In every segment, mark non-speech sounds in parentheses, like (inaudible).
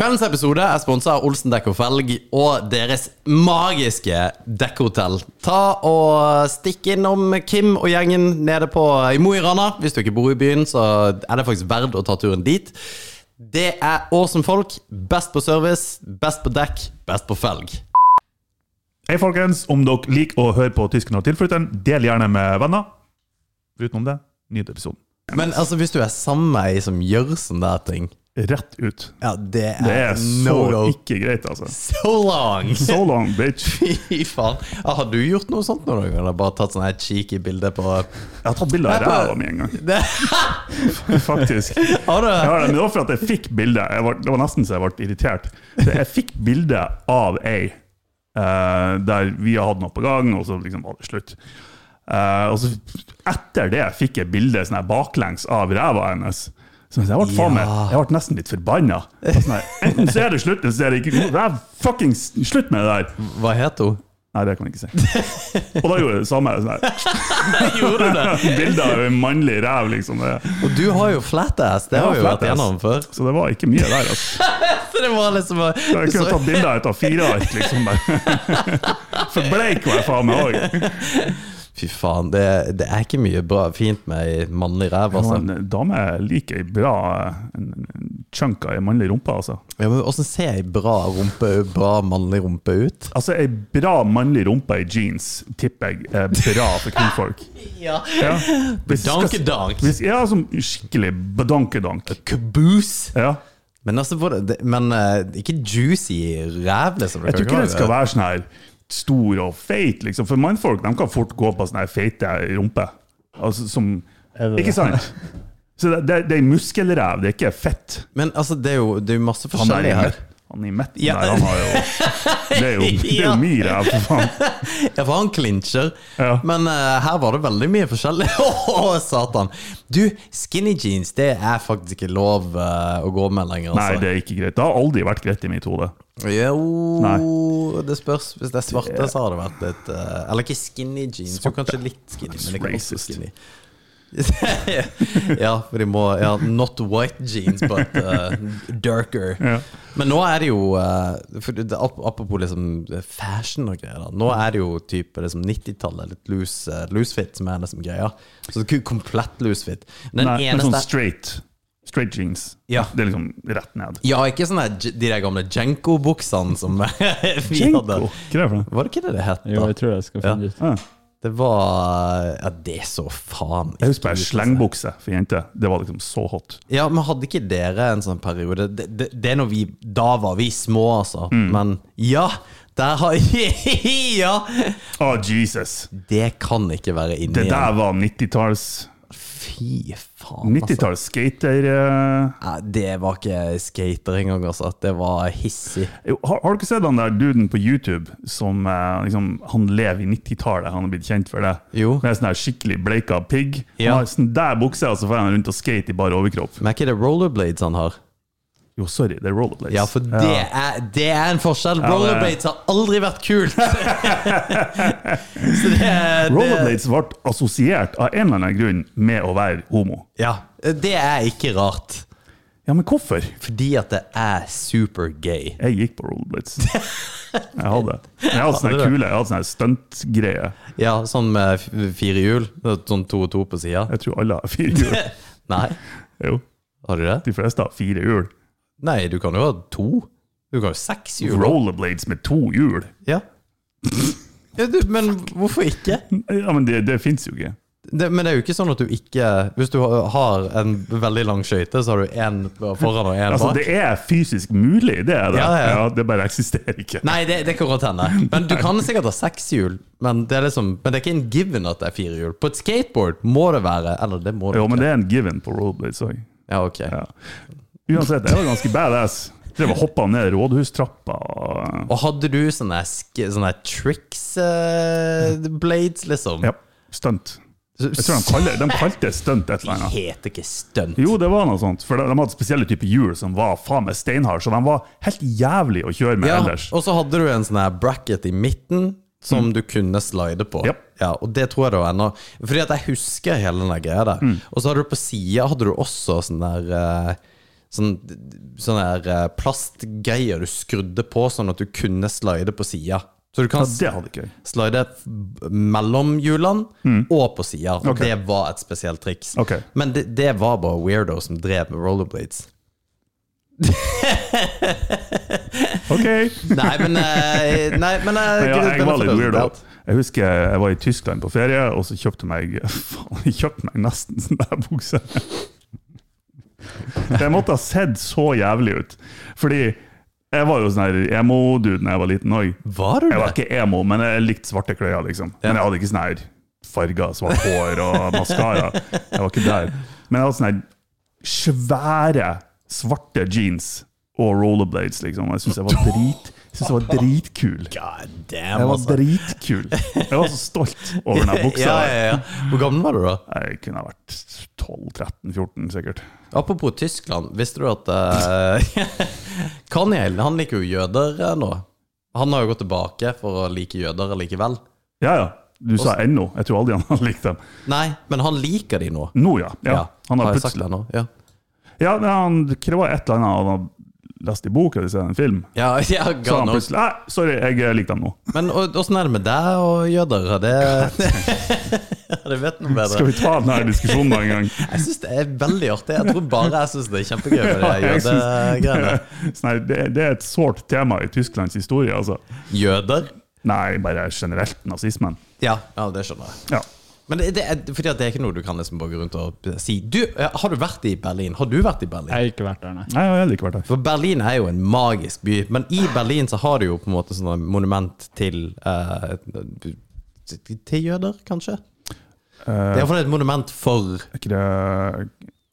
Kveldens episode er sponsa av Olsen Dekk og Felg og deres magiske dekkhotell. Ta og Stikk innom Kim og gjengen nede på i Mo i Rana. Hvis du ikke bor i byen, så er det faktisk verdt å ta turen dit. Det er awesome folk. Best på service, best på dekk, best på felg. Hei, folkens. Om dere liker å høre på Tysken og tilflytteren, del gjerne med venner. Utenom det, nyt episoden. Men altså, hvis du er sammen med ei som gjør sånne der ting Rett ut. Ja, det er, Det er så go. ikke greit, altså. So long! So long, bitch. Fy faen. Har du gjort noe sånt noen gang? Eller bare tatt sånne her cheeky bilder på Jeg har tatt bilde av ræva mi en gang, (laughs) faktisk. Har du? Ja, men det var for at jeg fikk bilde. Det var nesten så jeg ble irritert. Så jeg fikk bilde av ei uh, der vi har hatt noe på gang, og så liksom var det slutt. Uh, og så etter det fikk jeg bilde sånn baklengs av ræva hennes. Så jeg ble, faen meg, jeg ble nesten litt forbanna. Sånn Enten så er det slutt, eller så er det ikke er fucking slutt med det der! Hva het hun? Nei, det kan jeg ikke si. Og da gjorde jeg det samme. Sånn her. (laughs) Gjorde det? (laughs) Bilde av en mannlig ræv, liksom. Og du har jo flat ass, det har vi jo vært gjennom før. Så det var ikke mye der, altså. (laughs) Så det var liksom Jeg kunne så, tatt bilde av et A4-ark, liksom. Forbleik For bleik var jeg faen meg òg. Fy faen, det, det er ikke mye bra fint med ei mannlig ræv, altså. En dame liker ei bra chunk av ei mannlig rumpe, altså. Ja, men Åssen ser ei bra rumpe, bra mannlig rumpe ut? Altså, ei bra mannlig rumpe i jeans tipper jeg er bra for kvinnfolk. (laughs) Ja. Ja. Hvis- ja, som skikkelig badankedank. Caboose. Ja. Men altså, men eh, ikke juicy ræv, liksom. Jeg tror ikke det skal være sånn her stor og feit, liksom. For mannfolk de kan fort gå på sånne feite rumper. Altså, som Ikke sant? Så det, det, det er muskelræv, det er ikke fett. Men altså, det er jo, det er jo masse forskjellig her. Han i midten Ja. der, han har jo Det er jo, (laughs) det er jo mye ræv, for faen. (laughs) Ja, for han klinsjer. Ja. Men uh, her var det veldig mye forskjellig. (laughs) Å, satan. Du, skinny jeans, det er faktisk ikke lov uh, å gå med lenger. Nei, Altså. det er ikke greit. Det har aldri vært greit i mitt hode. Jo, Nei. det spørs. Hvis det er svarte, så har det vært litt uh, Eller ikke skinny jeans, jo kanskje litt skinny. Men ikke også skinny. Ja, for de må Ja, not white jeans, but uh, darker. Ja. Men nå er det jo uh, for ap- Apropos liksom fashion og greier. da Nå er det jo type liksom 90-tallet, litt loose, uh, loose fit som er liksom greia. Så det er ikke komplett loose fit. Den Nei, eneste sånn straight. Straight jeans. Ja. Det er liksom rett ned. Ja, ikke sånne de der gamle Jenko-buksene som (laughs) vi Jenko? hadde. Hva er det for noe? Var det ikke det det het? Jo, jeg tror jeg skal finne ut. Ah, Det var Ja, det så faen jeg husker bare altså. slengbukse for jenter. Det var liksom så hot. Ja, men hadde ikke dere en sånn periode Det, det, det er når vi Da var vi små, altså. Mm. Men ja! Der har (laughs) Ja! Å, Jesus. Det kan ikke være inni Det der var 90-talls Fy faen, altså. 90-talls skater... eh, det var ikke skater engang, altså. Det var hissig. Jo, Har, har du ikke sett han der duden på YouTube som eh, liksom, Han lever i 90-tallet, han har blitt kjent for det? Jo. Med sånn skikkelig bleika pigg. Ja. Han har sånn der bukse, og så får han rundt og skate i bare overkropp. Men er ikke det rollerblades han har? Jo, sorry, det er rollerblades. Ja, for det er, det er en forskjell. Ja, er- Rollerblades har aldri vært kult! (laughs) Så det, det Rollerblades ble assosiert av en eller annen grunn med å være homo. Ja, det er ikke rart. Ja, men hvorfor? Fordi at det er supergay. Jeg gikk på rollerblades. Jeg hadde Jeg hadde sånne kule, jeg hadde sånne stuntgreier. Ja, sånn med fire hjul. Sånn to og to på sida. Jeg tror alle har fire hjul. (laughs) Nei, Jo, har du det? de fleste har fire hjul. Nei, du kan jo ha to. Du kan jo ha seks hjul. Rollerblades med to hjul? Ja. (laughs) ja du, men hvorfor ikke? Ja, men det, det fins jo ikke. Det, men det er jo ikke sånn at du ikke Hvis du har en veldig lang skøyte, så har du én foran og én Altså, det er fysisk mulig, det er det. Ja, ja. Ja, det bare eksisterer ikke. Nei, det, det kan godt hende. Men Du kan sikkert ha seks hjul, men det er liksom Men det er ikke en given at det er fire hjul. På et skateboard må det være Eller det må det Jo, men det er en given på rollerblades òg. Ja, ok. Uansett, jeg var ganske badass. Drev og hoppa ned rådhustrappa. og- hadde du sånne, sånne tricks eh, blades, liksom? Ja, stunt. Jeg tror de, kaller, de kalte det stunt et eller De Det heter ikke stunt. Jo, det var noe sånt. For de, de hadde spesielle typer hjul som var faen meg steinharde, så de var helt jævlig å kjøre med Ja, ellers. og så hadde du en sånn her bracket i midten som du kunne slide på. Japp. Ja, og det tror jeg det var ennå Fordi at jeg husker hele den greia der. Og så hadde du på sida hadde du også sånn der eh, sånn, sånne eh, plastgreier du skrudde på sånn at du kunne slide på sida. Så du kan Ja, slide mellom hjulene og på sida. Okay. Det var et spesielt triks. Okay. Men det, det var bare weirdo som drev med rollerblades. (laughs) Ok. Nei, men eh, Nei, men eh, Men ja, jeg var litt weirdo. Jeg husker jeg var i Tyskland på ferie, og så kjøpte meg (laughs) Faen, jeg kjøpte meg nesten sånn der bukse. (laughs) Det måtte ha sett så jævlig ut. Fordi jeg var jo sånn emo-dude da jeg var liten òg. Var du Jeg var ikke emo, men jeg likte svarte klær, liksom. Men jeg hadde ikke sånn her farga svart hår og maskara. Jeg var ikke der. Men jeg hadde sånn her svære, svarte jeans og rollerblades, liksom. Jeg syns jeg var drit jeg synes jeg var dritkul. God damn, Jeg var altså. dritkul. Jeg var så stolt over den (laughs) buksa. Ja, ja, ja. Hvor gammel var du da? Jeg kunne ha vært 12-13-14, sikkert. Apropos Tyskland, visste du at uh, (laughs) Kaniel, han liker jo jøder nå? Han har jo gått tilbake for å like jøder likevel. Ja, ja. Du sa ennå. Jeg tror aldri han har likt dem. Nei, men han liker de nå. Nå, ja. ja. Han har jeg sagt det nå? Ja, Ja, han, det var et eller annet han har lest i bok eller sett en film. ja, (laughs) ja Så han plutselig Nei, sorry, jeg liker dem nå. Men åssen er det med deg og jøder? Det (laughs) Det vet noe bedre. Skal vi ta denne diskusjonen en gang? (laughs) Jeg syns det er veldig artig. Jeg tror bare jeg syns det er kjempegøy med de jødegreiene. Det, det er et sårt tema i Tysklands historie, altså. Jøder? Nei, bare generelt nazismen. Ja, ja, det skjønner jeg. Ja. Men det, det er, fordi at det er ikke noe du kan liksom bare gå rundt og si. Du, eh, Har du vært i Berlin? Har du vært i Berlin? Jeg har ikke vært der, nei. Nei, jeg har ikke vært der. For Berlin er jo en magisk by, men i Berlin så har du jo på en måte sånne monument til uh, Til jøder, kanskje? Det er Eh, iallfall et monument for ikke det,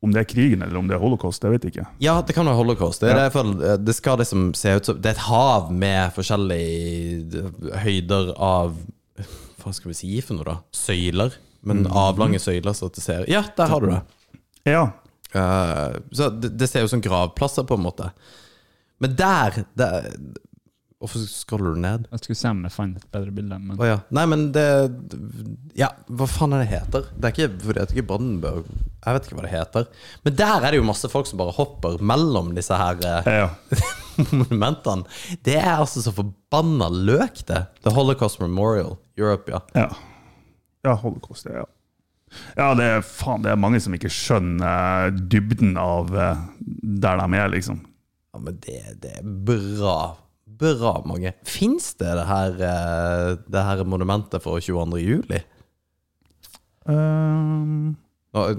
om det er krigen eller om det er holocaust, det vet jeg ikke. Ja, det kan være holocaust. Det, er Ja. det, det skal liksom se ut som Det er et hav med forskjellige høyder av Hva skal vi si for noe, da? Søyler. Men avlange søyler, så det ser Ja, der har du det. Ja, Eh, så det, det ser jo som gravplasser, på en måte. Men der, der Hvorfor scroller du ned? Jeg skulle se om jeg fant et bedre bilde, men Å ja. Nei, men det Ja, hva faen er det heter? Det er ikke, for det heter ikke Brandenburg. Jeg vet ikke hva det heter. Men der er det jo masse folk som bare hopper mellom disse her eh, ja. (laughs) monumentene. Det er altså så forbanna løk, det. The Holocaust Memorial Europe, ja. Ja, ja holocaust, ja. Ja, det er, faen, det er mange som ikke skjønner dybden av eh, der de er, liksom. Ja, Men det, det er bra. Bra mange. Fins det det her, eh, det her monumentet for 22. juli? Um, eh,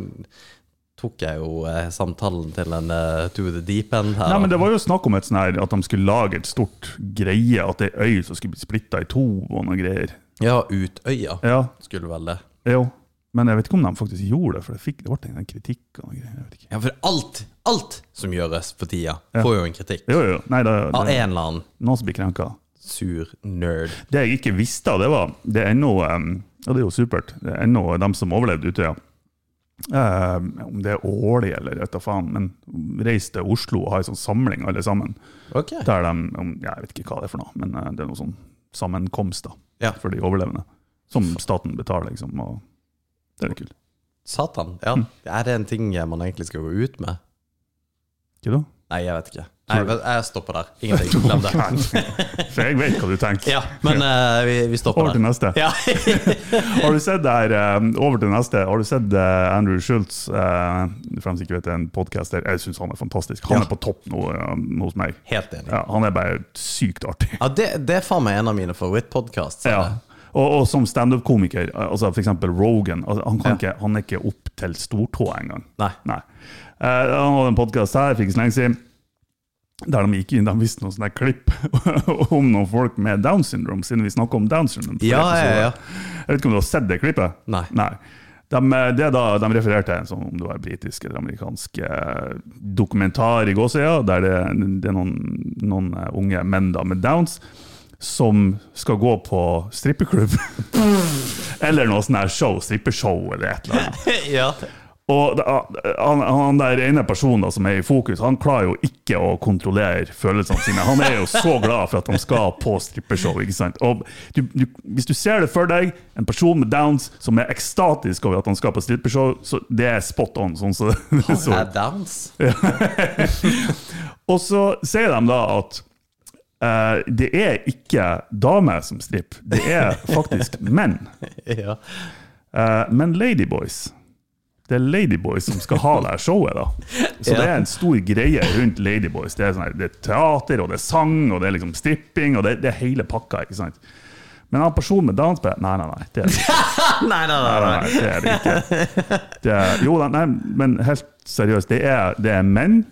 tok jeg jo eh, samtalen til en eh, to the deep end her. nei, men. Det var jo snakk om et sånn her, at de skulle lage et stort greie, at det er øy som skulle bli splitta i to og noe greier. Ja, Utøya Ja, skulle vel det. jo. Men jeg vet ikke om de faktisk gjorde det, for det, fikk, det ble en kritikk. og greier. Jeg vet ikke. Ja, for alt, alt som gjøres for tida, Ja. får jo en kritikk. Jo, jo. Nei, det, Av en eller annen noen som blir krenka. sur nerd. Det jeg ikke visste, det var Det er ennå um, Og det er jo supert. Det er ennå dem som overlevde Utøya. Eh, om det er årlig eller vet da faen, men reis til Oslo og ha en sånn samling, alle sammen. Okay. Der de om, Jeg vet ikke hva det er for noe, men eh, det er noe sånn sammenkomst da, Ja. for de overlevende. Som staten betaler, liksom. Og det er litt kult. Satan. Ja. Mm. Er det en ting man egentlig skal gå ut med? Ikke da? Nei, jeg vet ikke. Nei, jeg jeg stopper der. Ingenting. (laughs) Glem det. For jeg vet hva du tenker. Ja, men uh, vi, vi stopper Over til neste. Ja. (laughs) Har du sett der, eh, over til neste, har du sett uh, Andrew Schultz, uh, fremst ikke vet en podcaster, jeg synes han er fantastisk. Han Ja. er på topp nå uh, hos meg. Helt enig. Ja, han er bare sykt artig. Ja, det, det er faen meg en av mine favorittpodkaster. Ja. Og, og som standup-komiker, altså eksempel Rogan, altså han, kan ikke, han er ikke opp til stortå engang. Nei. Nei. Uh, han hadde en podkast her fikk så lenge siden, der de gikk inn, de viste noen sånne klipp (laughs) om noen folk med Down syndrome, siden vi snakker om Down syndrome. Ja, ja, ja. Jeg vet ikke om du har sett det klippet? Nei. De, det er da, de refererte til en sånn, om det var britisk eller amerikansk eh, dokumentar i gåsøya, der det, det er noen, noen eh, unge menn da med downs som skal gå på strippeklubb. (laughs) eller noe sånn her show, strippeshow eller et eller annet. (laughs) ja. Og han, han der ene personen som er i fokus, han klarer jo ikke å kontrollere følelsene sine. Han er jo så glad for at han skal på strippeshow. ikke sant? Og du, du, Hvis du ser det for deg, en person med downs som er ekstatisk over at han skal på strippeshow, så det er spot on. sånn så, Han Er downs? (laughs) Og så sier de da at eh, det er ikke damer som stripper, det er faktisk menn. Ja. uh, men ladyboys Det er ladyboys som skal ha det her showet, da. Så Ja. det er en stor greie rundt ladyboys. Det er, sånn her, det er teater, og det er sang, og det er liksom stripping, og det, det er hele pakka. ikke sant? Men han personen med Downs Nei, nei, nei. Det er det ikke. Nei, nei, nei. Nei, nei. nei, det er det ikke. Det er, jo da, nei, men helt seriøst, det er, det er menn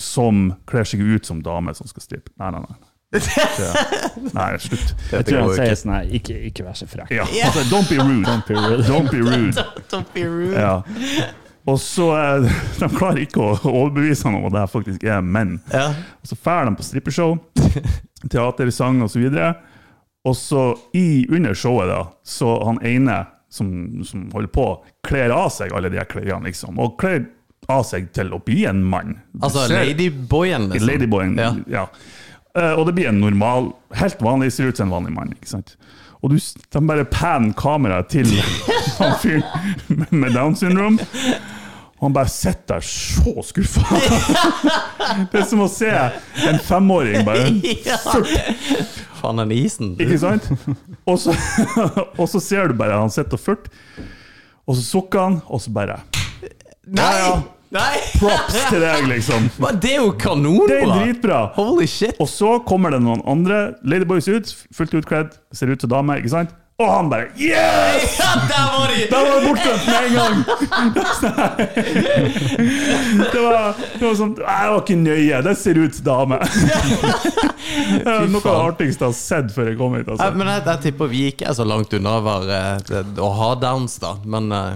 som kler seg ut som dame som skal strippe. Nei, nei, nei. (laughs) Nei, slutt. Jeg tror han sier sånn her, ikke, ikke vær så frekk. Ja, (laughs) altså, don't be rude. Don't be rude. Don't be rude. (laughs) Don't be rude. Ja. Og så eh, De klarer ikke å overbevise han om at det her faktisk er menn. Ja. Og så drar de på strippeshow, teater, sang osv. Og så i under showet, da, så han ene som, som holder på, kler av seg alle de her klærne, liksom. Og kler av seg til å bli en mann. Altså ladyboyen, liksom. Ladyboyen, Ja. ja. Uh, og det blir en normal, helt vanlig, ser ut som en vanlig mann. ikke sant? Og du, de bare panner kameraet til (laughs) han fyren med Downs syndrom. Og han bare sitter der så skuffa. (laughs) Det er som å se en femåring bare (laughs) Ja. Faen, den isen. Ikke sant? Og så, og så ser du bare han sitter og furter, og så sukker han, og så bare Nei! ja. Nei! Props til deg, liksom. (laughs) Men Det er jo kanonbra! Det er dritbra. Holy shit! Og så kommer det noen andre Ladyboys ut, fullt utkledd, ser ut som dame, ikke sant? Og han bare Yes! (laughs) Ja, der var de! Der var det bortgjemt med en gang! (laughs) Det var, det var sånn Jeg var ikke nøye. Det ser ut som dame. Det er noe av det artigste jeg har sett før jeg kom hit. Altså. Ja, Men jeg, jeg tipper vi ikke er så langt unna å eh, å ha downs, da. Men eh,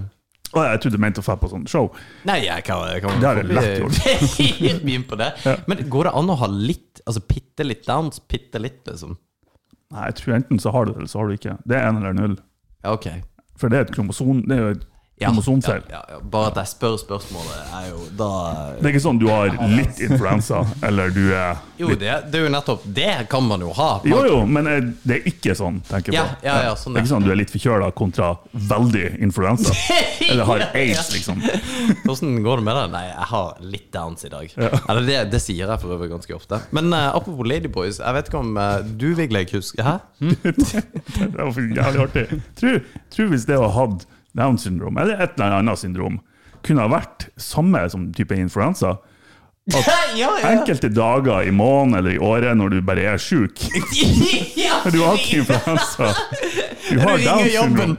Og jeg trodde du mente å dra på sånn show. Nei, jeg kan, jeg kan Det er jeg lett gjort. (laughs) Mye på det. Ja. Men går det an å ha litt, altså bitte litt downs? Bitte litt, liksom? Nei, jeg tror enten så har du det, eller så har du ikke. Det er en eller null. Ja, ok. For det er et kromosom, det er jo et. Ja, ja, ja. Bare at jeg spør spørsmålet, er jo da Det er ikke sånn du har litt influensa, eller du er Jo, det, det er jo nettopp Det kan man jo ha. Man, Jo, jo, men det er ikke sånn, tenker jeg Ja, på. ja, ja, sånn det er ikke sånn du er litt forkjøla kontra veldig influensa. (laughs) Eller har aids, liksom. Hvordan går det med det? Nei, jeg har litt downs i dag. Eller det, det sier jeg for øvrig ganske ofte. Men uh, apropos Ladyboys, jeg vet ikke om uh, du, Vigleik, husker Hæ? (laughs) Det var jævlig artig. Tror, tror hvis det var ha hatt Down syndrom, eller et eller annet syndrom, kunne ha vært samme som type influensa. (laughs) ja, ja, ja. Enkelte dager i måneden eller i året når du bare er sjuk. (laughs) (laughs) ja. Du har ikke influensa. Du har Downs syndrom.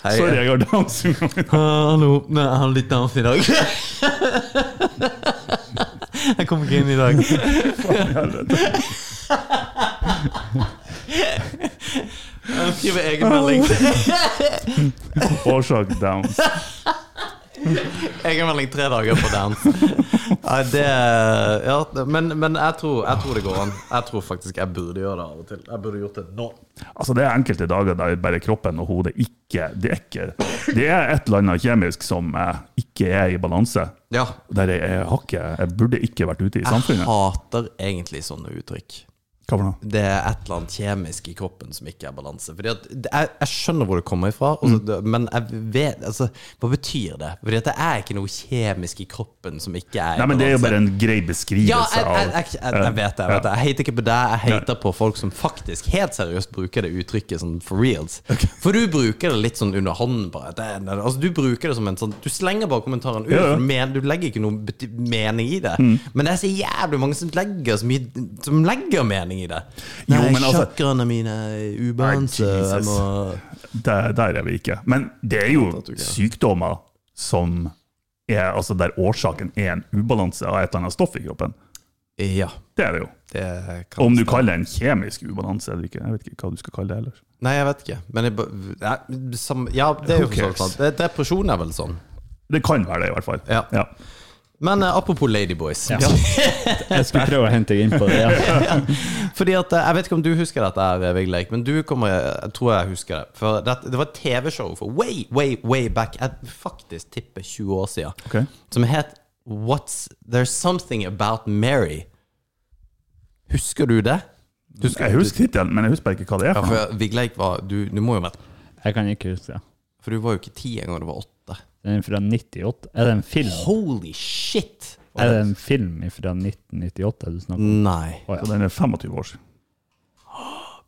Hei, Sorry, jeg har Downs syndrom. Hallo, nei, jeg har litt downs i dag. jeg kom ikke inn i dag. Helvete. Jeg skriver egenmelding. (laughs) Årsak Downs. Egenmelding tre dager på downs. Ja, det Ja, men, men jeg, tror, jeg tror det går an. Jeg tror faktisk jeg burde gjøre det av og til. Jeg burde gjort det nå. Altså Det er enkelte dager der bare kroppen og hodet ikke Det er ikke Det er et eller annet kjemisk som ikke er i balanse. Ja. Der jeg, jeg, ikke, jeg burde ikke vært ute i samfunnet. Jeg hater egentlig sånne uttrykk. Hva for noe? Det er et eller annet kjemisk i kroppen som ikke er balanse. Fordi at det- jeg, jeg skjønner hvor det kommer ifra, også, Mm. men jeg vet altså, Hva betyr det? Fordi at det er ikke noe kjemisk i kroppen som ikke er Nei, men Det er jo bare en grei beskrivelse Ja, jeg, jeg, jeg, jeg, jeg vet det. Jeg, vet det. jeg hater ikke på deg, jeg hater på folk som faktisk helt seriøst bruker det uttrykket sånn for reals. For du bruker det litt sånn under hånden. Bare. Det, altså, du bruker det som en sånn Du slenger bare kommentaren ut. Ja, ja. Men, du legger ikke noen mening i det. Mm. Men det er så jævlig mange som legger så mye Som legger mening i det. Jo, Nei, men altså- chakraene mine er ubalanse. Jeg Jesus. må der, der er vi ikke. Men det er jo er. sykdommer som er Altså der årsaken er en ubalanse av et eller annet stoff i kroppen. Ja. Det er det jo. Det kan Om du kaller det en kjemisk ubalanse eller ikke, jeg vet ikke hva du skal kalle det ellers. Nei, jeg vet ikke. Men jeg, ja, som, ja, det er jo for så vidt sant. Depresjon er vel sånn. Det kan være det, i hvert fall. Ja. Men uh, apropos Ladyboys. (laughs) Ja. Jeg skulle prøve å hente deg inn på det. (laughs) Ja. Fordi at, eh, Jeg vet ikke om du husker dette, her, eh, Vigleik, men du kommer, jeg tror jeg husker det. For det, det var et TV-show for way, way, way back, jeg faktisk tipper 20 år siden, Okay. som het What's There's Something About Mary. Husker du det? Husker Jeg husker tittelen, men jeg husker bare ikke hva det er. Ja, for Vigleik var du, du må jo vært Jeg kan ikke huske det. For du var jo ikke ti engang, du var åtte. Den er fra 98. Er det en film? Holy shit! Er det en film fra 1998 du snakker om? Nei. Oh, ja. Så den er 25 år siden.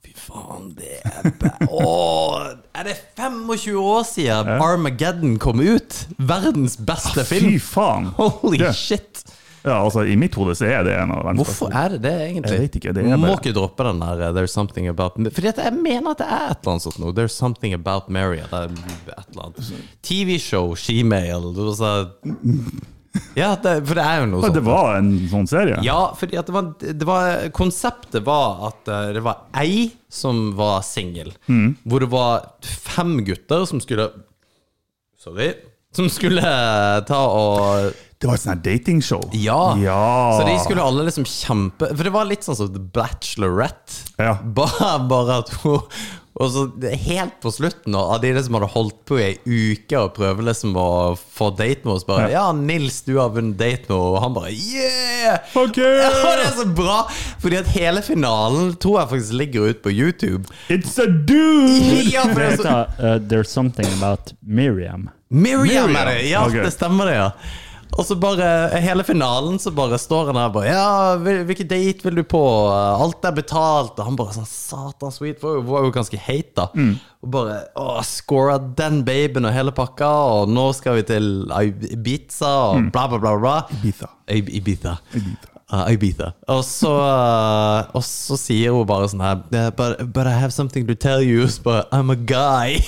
Fy faen, det er bæ... Åh, er det 25 år siden Armageddon kom ut? Verdens beste film. Fy faen! Holy Det- shit! Ja, altså, I mitt hode så er det en av verdens Hvorfor er det det, egentlig? Jeg vet ikke, det er Må bare- ikke droppe den der uh, 'There's something about Fordi at jeg mener at det er et eller annet sånt noe. 'There's something about Mary'. Det er et eller annet TV-show, shemale altså. Ja, det, for det er jo noe Ja, sånt. Det var en sånn serie? Ja, fordi at det var, det var Konseptet var at eh, det var ei som var singel. Mm. Hvor det var fem gutter som skulle Sorry. Som skulle eh, ta og Det var et sånt datingshow? Ja. Ja. Så de skulle alle liksom kjempe For det var litt sånn som The Bachelorette. Ja. (laughs) Bare, bare at hun Og så helt på slutten av de som hadde holdt på i ei uke og prøvde liksom å få date med oss, bare Ja, Nils, du har vunnet date med henne. Og han bare Yeah! Okay. (laughs) Ja, det er så bra! Fordi at hele finalen tror jeg faktisk ligger ute på YouTube. It's a dude! (laughs) Ja, for det er så uh, There's Something About Miriam. Miriam Miriam, er det! Ja, okay. det stemmer det, ja. Og så bare hele finalen så bare står han der bare Ja, hvilken date vil du på? Alt er betalt. Og han bare sånn Satan sweet. Var jo, var jo ganske hate, da. Mm. Og bare Å, scora den babyen og hele pakka, og nå skal vi til Ibiza og Mm. bla, bla, bla. bla. Ibiza. Ib- Ibiza. Ibiza. Uh, Ibiza. Og så, uh, (laughs) og så sier hun bare sånn her "Yeah, but, but I have something to tell you. but I'm a guy.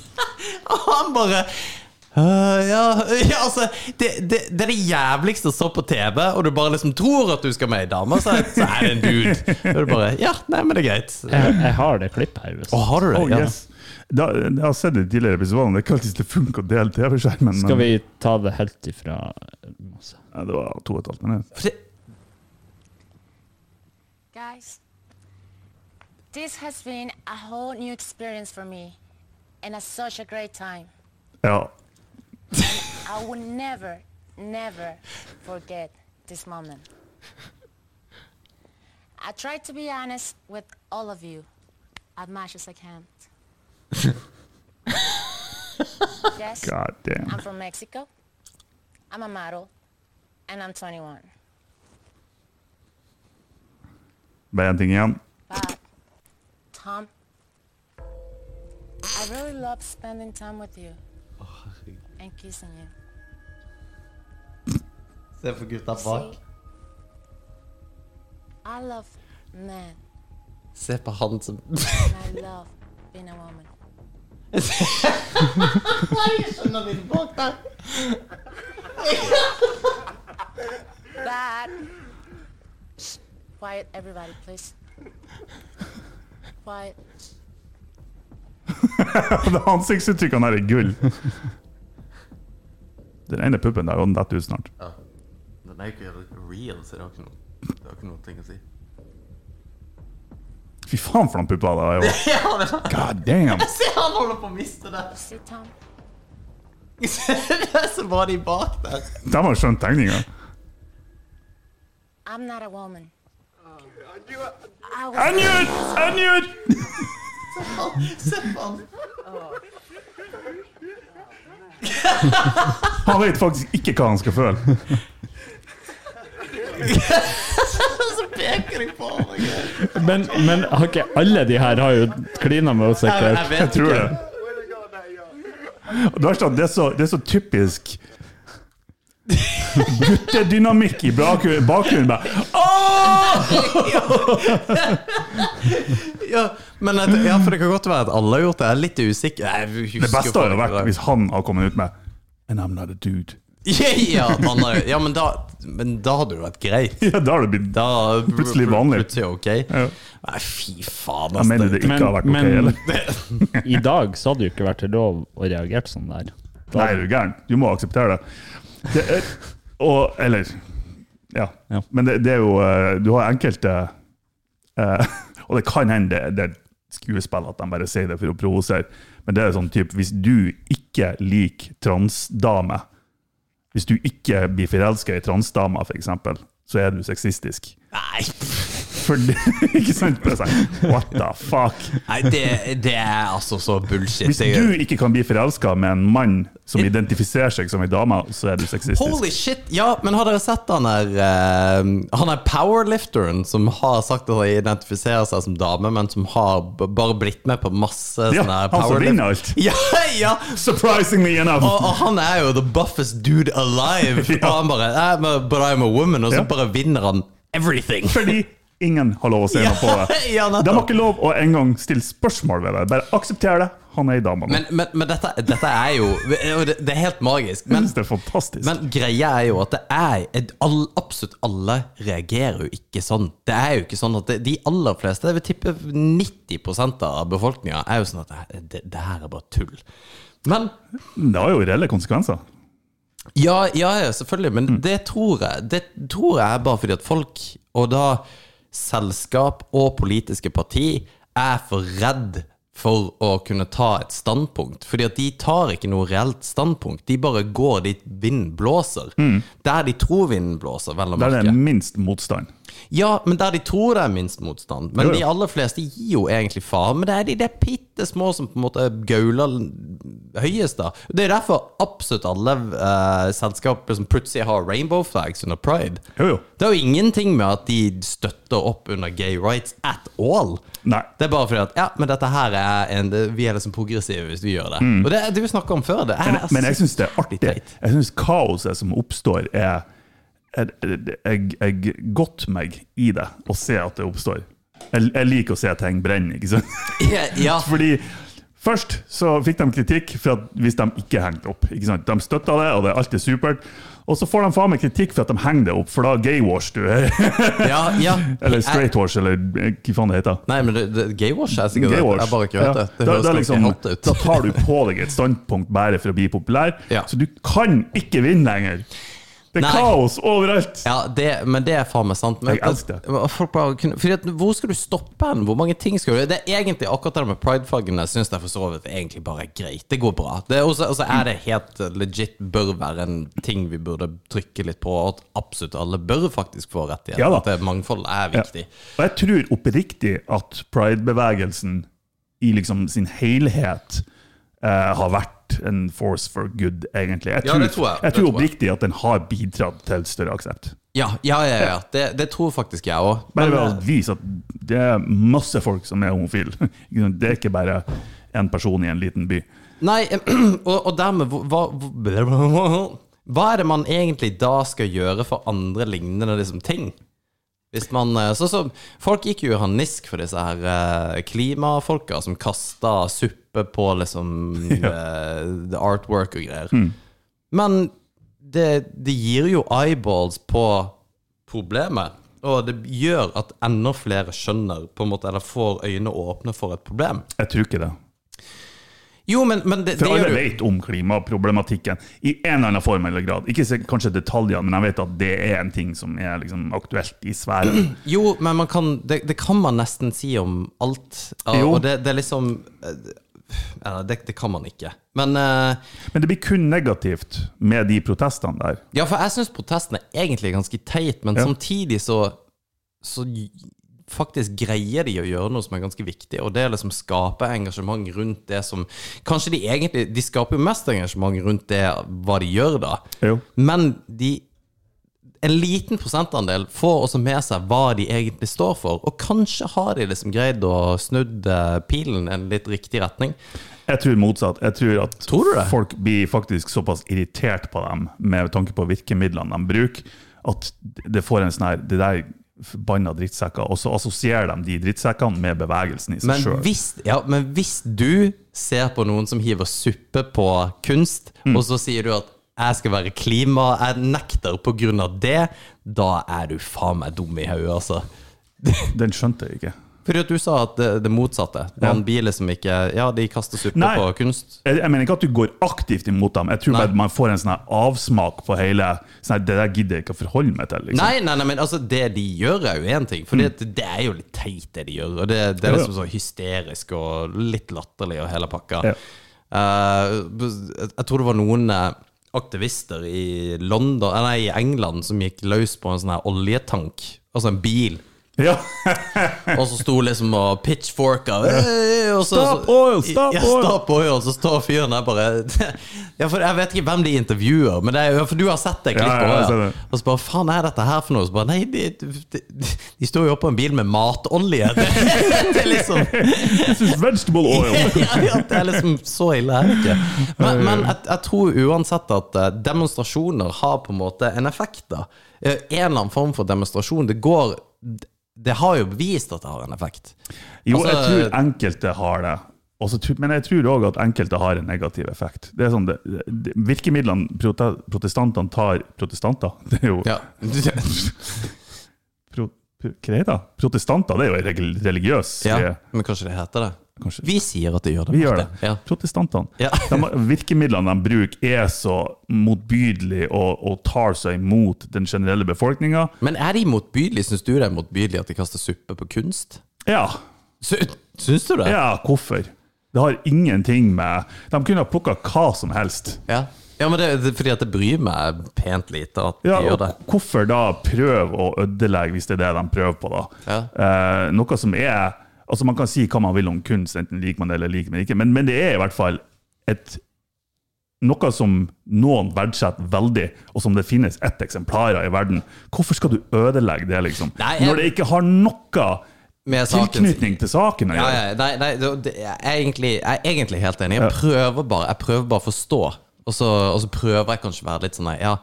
(laughs) og han bare «Øh, ja, (laughs) ja, altså det, det, det er det jævligste å se på TV, og du bare liksom tror at du skal med ei dame, så, er- så er det en dude. Og du bare Ja, nei, men det er greit. Jeg, jeg har det klippet her. Å, har du det? Oh, ja. yes. Da, jeg har sett det i tidligere episoder, det er ikke alltid det funker å dele TV-skjermen. Skal vi ta det helt ifra masse? Ja, det var to og et halvt minutt. Guys, this has been a whole new experience for me and a, such a great time. Ja. I will never, never forget this moment. I try to be honest with all of you as much as I can. (laughs) yes, God damn. I'm from Mexico. I'm a model, and I'm 21. Bare én ting. But, Tom, I really love spending time with you and you, you. Se på gutta bak. See, I love men, Se på han som I love being a woman. Jeg skjønner litt bak der. But, Shh, quiet, everybody, please. Quiet. (laughs) Det Ansiktsuttrykkene her er gull. Den ene puppen der, og den detter ut snart. Ja. Den er jo ikke real, så det har ikke noe, det har ikke noe ting å si. Fy faen for noen pupper det var. (laughs) Ja, det var God damn. Se, han holder på å miste det. Er så bra de bak der. De har skjønt tegninga. I'm not a woman. I I knew it! I knew it! Se på han. (laughs) Han vet faktisk ikke hva han skal føle. (laughs) Så peker de på meg. Men, men har ikke alle de her har jo klina med oss, jeg sikkert? vet Jeg tror ikke. det. Og det verste er at det er så, det er så typisk guttedynamikk i bakgrunnen. bakgrunnen bare, (laughs) Ja, men at, ja, for det kan godt være at alle har gjort det. Jeg er litt usikker. Jeg husker Det beste hadde vært hvis han hadde kommet ut med And I'm not a dude. (laughs) Ja, han har, ja men, da, men da hadde det vært greit. (laughs) Ja, da har det blitt Da Plutselig vanlig. Plutselig ok. Ja. Nei, fy faen. Jeg mener det ikke Men- har vært ok, men- eller? (laughs) I dag så hadde det jo ikke vært lov å reagere sånn der. Da, Nei, er du gæren? Du må akseptere det. Det er, Og, eller Ja. Ja. Men det, det er jo eh, Du har enkelte eh, Og det kan hende det, er skuespill at de bare sier det for å provosere, men det er sånn typ Hvis du ikke liker transdamer, hvis du ikke blir forelska i transdamer, f.eks., så er du sexistisk. Nei, For det, (laughs) ikke sant? Bare sånn, What the fuck? Nei det, det er altså så bullshit. Hvis du ikke kan bli forelska med en mann som identifiserer seg som en dame, så er du sexistisk. Holy shit! Ja, men har dere sett han der uh, Han er powerlifteren som har sagt at han identifiserer seg som dame, men som har bare blitt med på masse Ja, sånne powerlift-. Ja, (laughs) ja! Surprisingly enough! Og, og han er jo the buffest dude alive. (laughs) Ja. Og han bare eh, But I'm a woman. Og så Ja. bare vinner han everything. Fordi ingen har lov å Ja, noe på det. (laughs) ja. De har ikke lov å engang stille spørsmål ved det. Bare aksepter det. Han er ei dame. Men, men, men dette, dette er jo det, er helt magisk. Men, det er fantastisk. men greia er jo at det er all, Absolutt alle reagerer jo ikke sånn. Det er jo ikke sånn at det, De aller fleste, jeg vil tippe 90% av befolkninga, er jo sånn at det, det, det her er bare tull. Men det har jo reelle konsekvenser. Ja, ja, ja, selvfølgelig, men Mm. det tror jeg Det tror jeg er bare fordi at folk, og da selskap og politiske parti, er for redd for å kunne ta et standpunkt. Fordi at de tar ikke noe reelt standpunkt. De bare går dit vinden blåser. Der de tror vinden blåser, vel å merke. Der det er minst motstand. Ja, men der de tror det er minst motstand. Men de aller fleste gir jo egentlig faen. Men det er de der bitte små som på en måte gauler høyest, da. Det er derfor absolutt alle uh, selskaper som plutselig har rainbow flags under pride. Jo, jo. Det er jo ingenting med at de støtter opp under gay rights at all. Nei. Det er bare fordi at ja, men dette her er en Vi er liksom progressive hvis vi gjør det. Og det det vi snakka om før. Det er Mm. Men, men jeg syns det er artig. Jeg syns kaoset som oppstår, er- Jeg, jeg godter meg i det og se at det oppstår. Jeg, jeg liker å se ting brenne, ikke sant? (laughs) Ja, ja. Fordi Først så fikk de kritikk for at hvis de ikke hengte opp. Ikke sant? De støtta det, og det er alltid supert. Og så får de faen meg kritikk for at de henger det opp, for da gaywash du. (laughs) ja, ja. eller straightwash, eller hva faen det heter. Nei, men det, det, gaywash er sikkert det. Jeg bare ikke hørt Ja. det. Det da, høres da, liksom, hot ut. da tar du på deg et standpunkt bare for å bli populær, Ja. så du kan ikke vinne lenger. Det er Nei. kaos overalt. Ja, det, men det er faen meg sant. Men, Jeg elsker det. folk bare kunne, fordi at, hvor skal du stoppe hen? Hvor mange ting skal du Det er egentlig akkurat det med prideflaggene syns jeg for så vidt egentlig bare er greit. Det går bra. Det er også, også er det helt legit bør være en ting vi burde trykke litt på, at absolutt alle bør faktisk få rettigheter. Ja da. at det mangfold er viktig. Og jeg tror oppriktig at pride-bevegelsen i liksom sin helhet eh, har vært en force for good, egentlig. Jeg Ja, tror, det tror jeg. jeg tror oppriktig at den har bidratt til større aksept. Ja, ja, ja. ja. Det, det tror faktisk jeg òg. Bare ved å vise at det er masse folk som er homofile. (laughs) Det er ikke bare én person i en liten by. Nei, (clears throat) og, og dermed hva, hva, hva er det man egentlig da skal gjøre for andre lignende liksom, ting? Hvis man, eh, så, så, folk gikk jo i harnisk for disse her eh, klimafolka som kasta suppe på liksom (laughs) eh, the artwork og greier. Men det, det gir jo eyeballs på problemet. Og det gjør at enda flere skjønner, på en måte, eller får øynene åpne for et problem. Jeg tror ikke det. Jo, men, men det, For det alle vet om klimaproblematikken i en eller annen form eller grad. Ikke kanskje detaljene, men jeg vet at det er en ting som er liksom aktuelt i sfæren. (clears throat) Jo, men man kan, det, det kan man nesten si om alt. Og, og det, det er liksom eh, ja, det, det kan man ikke. Men uh, Men det blir kun negativt med de protestene der. Ja, for jeg syns protestene egentlig er ganske teit, men Ja. samtidig så, så faktisk greier de å gjøre noe som er ganske viktig, og det er liksom skape engasjement rundt det som Kanskje de egentlig De skaper jo mest engasjement rundt det hva de gjør, da. Jo. Men de en liten prosentandel får også med seg hva de egentlig står for, og kanskje har de liksom greid å snudd pilen pilen en litt riktig retning. Jeg tror motsatt. Jeg tror at Tror folk blir faktisk såpass irritert på dem med tanke på virkemidlene de bruker, at det får en sånn her Det der forbanna drittsekker, og så assosierer de de drittsekkene med bevegelsen i seg Men sjøl. ja, men hvis du ser på noen som hiver suppe på kunst, Mm. og så sier du at jeg skal være klima, jeg nekter på grunn av det, da er du faen meg dum i hodet, altså. (laughs) Den skjønte jeg ikke. Fordi at du sa at det, det motsatte. Noen biler som ikke Ja, de kaster suppe Nei. på kunst. Jeg, jeg mener ikke at du går aktivt imot dem. Jeg tror bare man får en sånn avsmak på hele sånn Det der gidder jeg ikke å forholde meg til. Liksom. Nei, nei, nei, men altså, det de gjør, er jo én ting. For det, det er jo litt teit, det de gjør. Og det, det er Mm. Ja, ja. liksom så hysterisk og litt latterlig og hele pakka. Ja. Uh, jeg tror det var noen eh, aktivister i London Nei, England som gikk løs på en sånn her oljetank. Altså en bil. Ja. (laughs) Og så sto liksom og pitchforka og så, Stop oil, stop ja, oil. Stop oil! Så står fyren der bare (laughs) Ja, for Jeg vet ikke hvem de intervjuer, men det er, for du har sett det klippet ja, ja, ja. Og så bare Faen, er dette her for noe? Så bare Nei, de, de, de står jo oppå en bil med matolje. Det, (laughs) det er liksom This is vegetable oil. ja, det er liksom så ille er det ikke. Men, men jeg, jeg tror uansett at eh, demonstrasjoner har på en måte en effekt. da Eh, En eller annen form for demonstrasjon. Det går Det har jo bevist at det har en effekt. Jo, Altså- jeg tror enkelte har det. Også, men jeg tror òg at enkelte har en negativ effekt. Det er sånn, det, det, virkemidlene protestantene tar (laughs) (laughs) Protestanter? Det er jo Ja. pro, pro? Protestanter, det er jo religiøs ja. Men kanskje det heter det? Kanskje. Vi sier at det gjør det. Vi gjør det. Ja. Protestantene. Ja. (laughs) De, virkemidlene de bruker, er så motbydelige og, og tar seg imot den generelle befolkninga. Men er de motbydelige? Syns du det er motbydelig at de kaster suppe på kunst? Ja. Sy Syns du det? ja, hvorfor? Det har ingenting med De kunne ha plukka hva som helst. Ja, Ja, men det, det fordi at det bryr meg pent lite at de Ja, gjør det. hvorfor da prøve å ødelegge, hvis det er det de prøver på, da? Ja. Eh, noe som er Altså Man kan si hva man vil om kunst, enten liker man det eller liker man det ikke, men, men det er i hvert fall et noe som noen verdsetter veldig, og som det finnes ett eksemplar av i verden. Hvorfor skal du ødelegge det, liksom? Nei, jeg- Når det ikke har noe tilknytning til saken å Ja, ja, nei, nei jeg, er egentlig, jeg er egentlig helt enig. Jeg prøver bare Jeg prøver bare å forstå. Og så, og så prøver jeg kanskje å være litt sånn nei, Ja,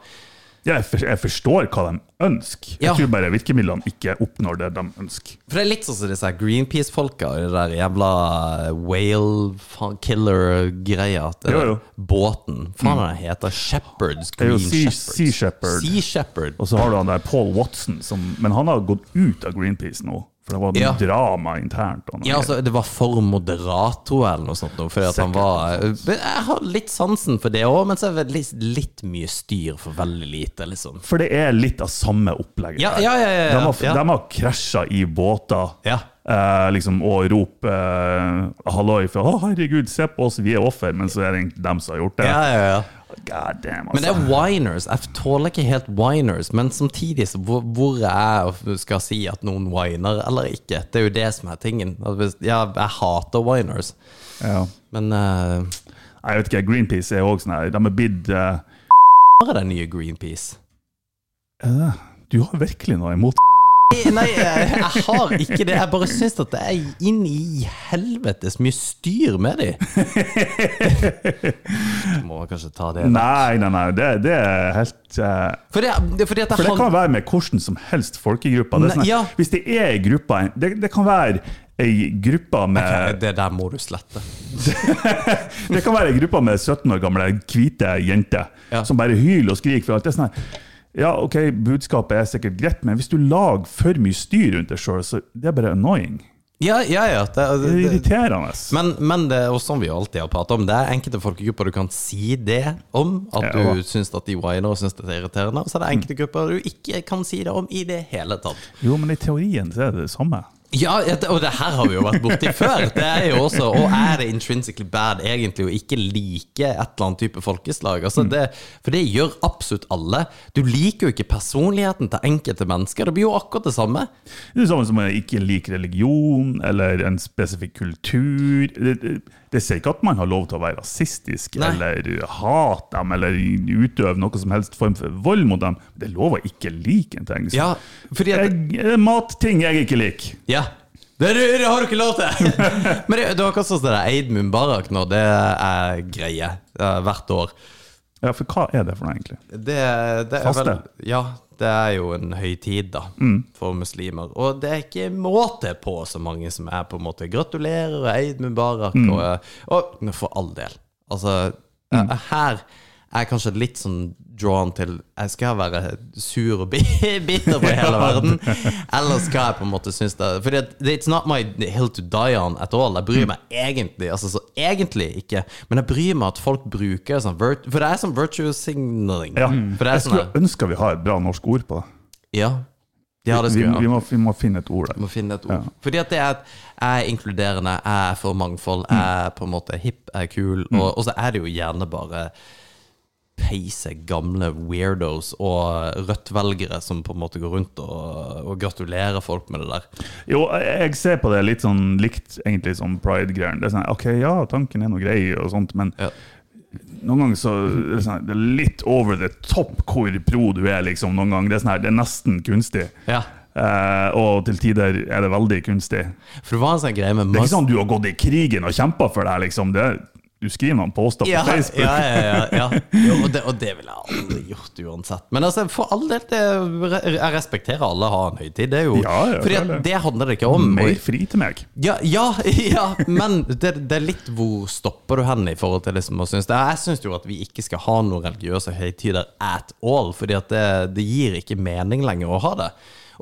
For, jeg forstår hva de ønsker. Jeg Ja. tror bare virkemidlene ikke oppnår det de ønsker. For det er litt sånn som disse Greenpeace-folka og det der jævla whale fa- killer-greia. Båten. Faen hva den heter Shepherds. er Green. Sea Shepherd. Sea Shepherd. Og så har du han der Paul Watson, som, men han har gått ut av Greenpeace nå. For det var Ja. drama internt. Ja, altså, det var for moderat, tror jeg, eller noe sånt. Fordi at han var Jeg har litt sansen for det òg, men så er det litt, litt mye styr for veldig lite, liksom. For det er litt av samme opplegget. Ja, ja, ja, ja, De har, ja. krasja i båter Ja. eh, liksom, og rope eh, halloi for 'Å, herregud, se på oss, vi er offer', men så er det dem som har gjort det. Ja, ja, ja. God damn, Men det altså. er whiners. Jeg tåler ikke helt whiners. Men samtidig, så hvor, hvor er jeg skal si at noen whiner eller ikke? Det er jo det som er tingen. Ja, jeg hater whiners, Ja. men uh, Jeg vet ikke, Greenpeace er òg sånn her De har bidd eh, Hva er det nye Greenpeace? Uh, Du har virkelig noe imot Nei, Nei, jeg, har ikke det. Jeg bare syns at det er inn i helvetes mye styr med de. Du (laughs) Må kanskje ta det. Nei, nei, nei, det, det er helt uh... For det, det, fordi at jeg For det kan være med hvordan som helst folkegrupper. Det er sånn, ja. Hvis det er ei gruppe det, det kan være ei gruppe med Det der må du slette. (laughs) Det kan være ei gruppe med 17 år gamle hvite jenter Ja. som bare hyler og skriker. for alt det sånn her, Ja, ok, budskapet er sikkert greit, men hvis du lager for mye styr rundt deg sjøl, så det er bare annoying. Ja, ja, ja. Det, Det det, er irriterende. men, men det er også som vi alltid har pratet om, det er enkelte folkegrupper du kan si det om. At Ja. du syns at de whiner og syns det er irriterende. Og så er det enkelte grupper du ikke kan si det om i det hele tatt. Jo, men i teorien så er det det samme. Ja, og det her har vi jo vært borti (laughs) før. Det er jo også, Og er det intrinsically bad egentlig å ikke like et eller annet type folkeslag? Altså det, for det gjør absolutt alle. Du liker jo ikke personligheten til enkelte mennesker. Det blir jo akkurat det samme. Det er det samme som å ikke like religion eller en spesifikk kultur. Det, sier ikke at man har lov til å være rasistisk Nei. eller hate dem eller utøve noe som helst form for vold mot dem. Det er lov å ikke like en ting. Ja, fordi at jeg, er matting jeg ikke liker. Ja. Det, det, det har du ikke lov til! (laughs) Men det, det var akkurat sånn at det der Eid Mubarak nå. Det er greie eh, hvert år. Ja, for hva er det for noe, egentlig? Det, det Faste? vel Ja, det er jo en høytid, da, for muslimer. Og det er ikke måte på så mange som er på en måte gratulerer og Eid Mubarak. Og, og for all del. Altså, eh, her jeg er kanskje litt sånn drawn til Jeg skal være sur og (laughs) bitter på hele verden, eller skal jeg på en måte synes det Fordi it's not my hill to die on at all. Jeg bryr meg egentlig altså så egentlig ikke, men jeg bryr meg at folk bruker sånn For det er sånn virtue signaling. Ja. For det Jeg sånn skulle ønske vi har et bra norsk ord på. Ja. ja, det Vi, vi, må, vi må finne et ord der. Må finne et ord. Fordi at det er at jeg er inkluderende, jeg er for mangfold, jeg er på en måte hipp, jeg er kul, og, og så er det jo gjerne bare peise gamle weirdos og Rødt-velgere som på en måte går rundt og, og gratulerer folk med det der. Jo, jeg ser på det litt sånn likt egentlig som pride-greiene. Det er sånn, ok, ja, tanken er noe grei og sånt, men Ja. noen ganger så er det, sånn, det er litt over the top hvor pro du er, liksom. Noen ganger. Det er, sånn her, det er nesten kunstig. Ja. Eh, og til tider er det veldig kunstig. For det var en sånn greie med Det er ikke sånn du har gått i krigen og kjempa for det her, liksom. Det, du skriver noen poster på Facebook. ja, ja, ja, ja. Jo, og, det, og det ville jeg aldri gjort uansett. Men altså, for all del, det, jeg respekterer alle har en høytid. Det er jo Ja, ja, Fordi det, det handler det ikke om. Mer fri til meg. Ja, ja, (laughs) ja men det, det er litt hvor stopper du hen i forhold til liksom å synes det. Jeg syns jo at vi ikke skal ha noen religiøse høytider at all, fordi at det, det gir ikke mening lenger å ha det.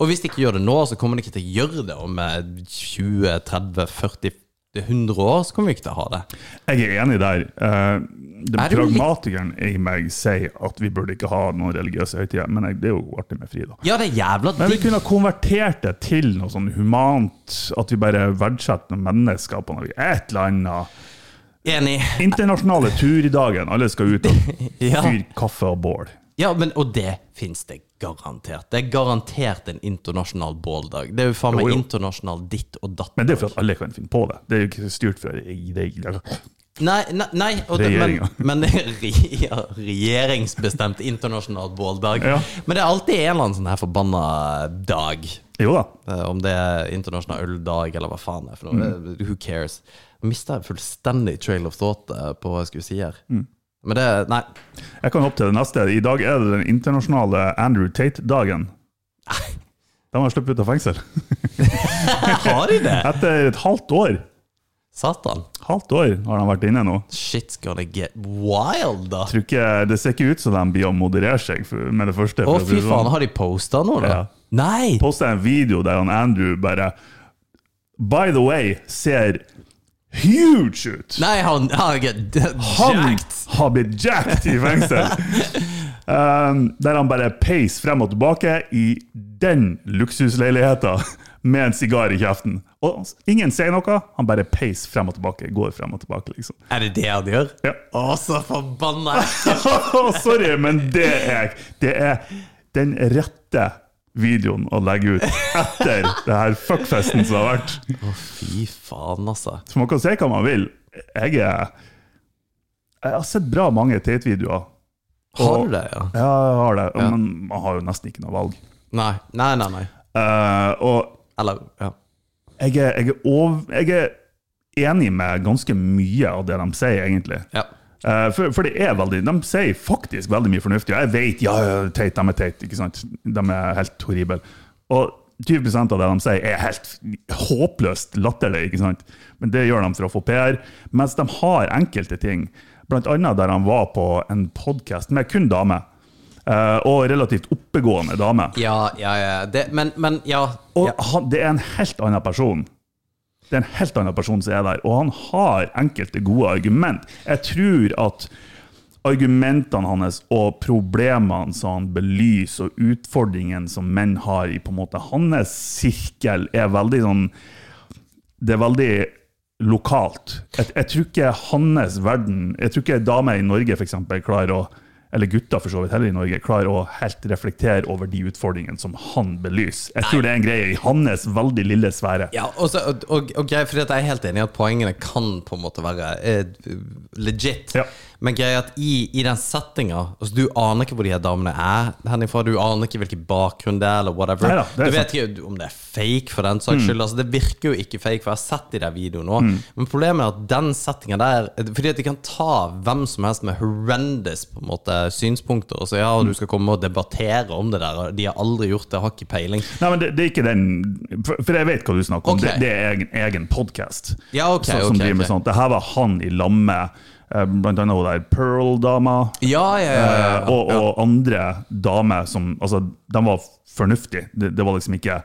Og hvis de ikke gjør det nå, så kommer de ikke til å gjøre det om eh, 20, 30, 40, 100 år. Så kommer vi ikke til å ha det. Jeg er enig der. Uh, det Er det pragmatikeren i meg sier at vi burde ikke ha noen religiøse høytider, men jeg, det er jo artig med fri, da. Ja, det er jævla Men vi kunne ha konvertert det til noe sånn humant, at vi bare verdsetter mennesker på noe, et eller annet. Enig. Internasjonale turdagen, alle skal ut og (laughs) fyre kaffe og bål. Ja, men, og det fins det garantert. Det er garantert en internasjonal båldag. Det er jo faen meg Jo, jo. internasjonal ditt og datt. Men det er jo for at alle kan finne på det. Det er jo ikke styrt fra Nei, nei, nei det, men, men det er regjeringsbestemt internasjonal båldag. Ja. Men det er alltid en eller annen sånn her forbanna dag. Jo da. Eh, Om det er internasjonal øldag, eller hva faen det er for noe. Mm. Who cares? Mista fullstendig trail of thought eh, på hva jeg skulle si her. Mm. Men det Nei. Jeg kan hoppe til det neste. I dag er det den internasjonale Andrew Tate-dagen. De har sluppet ut av fengsel. (laughs) Har de det? Etter et halvt år. Satan. Halvt år har de vært inne nå. Shit's gonna get wild, da. Ikke, det ser ikke ut som de blir å moderere seg med det første. Å, fy faen. sånn. Har de posta noe, da? Ja. Nei! Postet en video der han Andrew bare By the way, ser huge ut! Nei, han har ikke Han jacked. har blitt jacked i fengsel! (laughs) um, der han bare peis frem og tilbake i den luksusleiligheta med en sigar i kjeften. Og ingen sier noe, han bare peis frem og tilbake. Går frem og tilbake, liksom. Er det det han gjør? Ja. Å, så forbanna! (laughs) Sorry, men det er, det er den rette videoen å legge ut etter det her fuckfesten som har vært. Fy faen, altså. Så man kan si hva man vil. Jeg er Jeg har sett bra mange Tate-videoer. Har du det, ja? Ja, jeg har det. Ja. Men man har jo nesten ikke noe valg. Nei, nei, nei. nei. Uh, og Eller, ja. jeg er, jeg, er over, jeg er enig med ganske mye av det de sier, egentlig. ja. Eh, for, for det er veldig, De sier faktisk veldig mye fornuftig. Jeg vet ja, ja, de er teit, ikke sant? De er helt horrible. Og 20 av det de sier, er helt håpløst latterlig. ikke sant? Men det gjør de for å få PR. Mens de har enkelte ting, annet der han var på en podkast med kun damer. eh, og relativt oppegående dame. Ja, ja, ja. Det, men, men, ja. Og han, det er en helt annen person. Det er en helt annen person som er der, og han har enkelte gode argument. Jeg tror at argumentene hans og problemene som han belyser, og utfordringene som menn har i på en måte hans sirkel, er veldig sånn Det er veldig lokalt. Jeg, jeg tror ikke hans verden Jeg tror ikke damer i Norge for eksempel, klarer å eller gutter for så vidt heller i Norge, klarer å helt reflektere over de utfordringene som han belyser. Jeg tror det er en greie i hans veldig lille sfære. Ja, også, og, og, og for jeg er helt enig i at poengene kan på en måte være eh, legit. Ja. Men greia er at i, i den settinga altså, Du aner ikke hvor de her damene er henifra. Du aner ikke hvilken bakgrunn det er, eller whatever. Neida, du vet ikke om det er fake, for den saks skyld. Altså, det virker jo ikke fake, for jeg har sett de der videoene òg. Men problemet er at den settinga der Fordi at de kan ta hvem som helst med horrendous på en måte synspunkter, og så ja, du skal komme og debattere om det der, og de har aldri gjort det, har ikke peiling. Nei, men det, det er ikke den For, jeg vet hva du snakker om. Det, det er egen, egen podkast Ja, ok, som ok, driver med sånt. Det her var han i lag med eh, blant annet hun der Pearl-dama. Ja, ja, ja. ja, Eh, og, og andre damer som Altså, de var fornuftige. Det, det var liksom ikke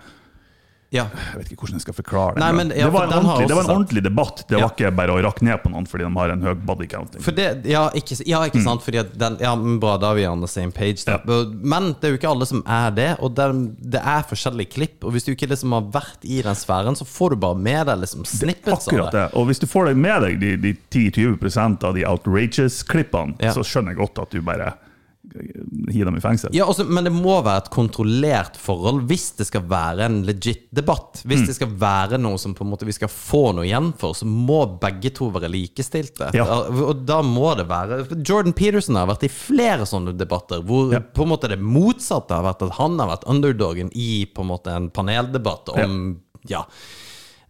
ja. Jeg vet ikke hvordan jeg skal forklare det. Nei, men ja, det, var det var en ordentlig debatt. Det Ja. var ikke bare å rakke ned på noen fordi de har en høy body count. liksom. Ja, ikke, ja, Mm. sant? Fordi den, ja, men bra, da er vi on the same page. Men det er jo ikke alle som er det, og det, det er forskjellige klipp. Og hvis du ikke liksom har vært i den sfæren, så får du bare med deg liksom snippets av Akkurat det. det. Og hvis du får deg med deg de, de 10-20% av de outrageous-klippene, så skjønner jeg godt at du bare hiver dem i fengsel. Ja, også, Men det må være et kontrollert forhold hvis det skal være en legit debatt. Hvis Mm. det skal være noe som på en måte vi skal få noe igjen for, så må begge to være likestilte. Ja. Og da må det være Jordan Peterson har vært i flere sånne debatter hvor på en måte det motsatte har vært at han har vært underdogen i på en måte en paneldebatt om ja. ehm,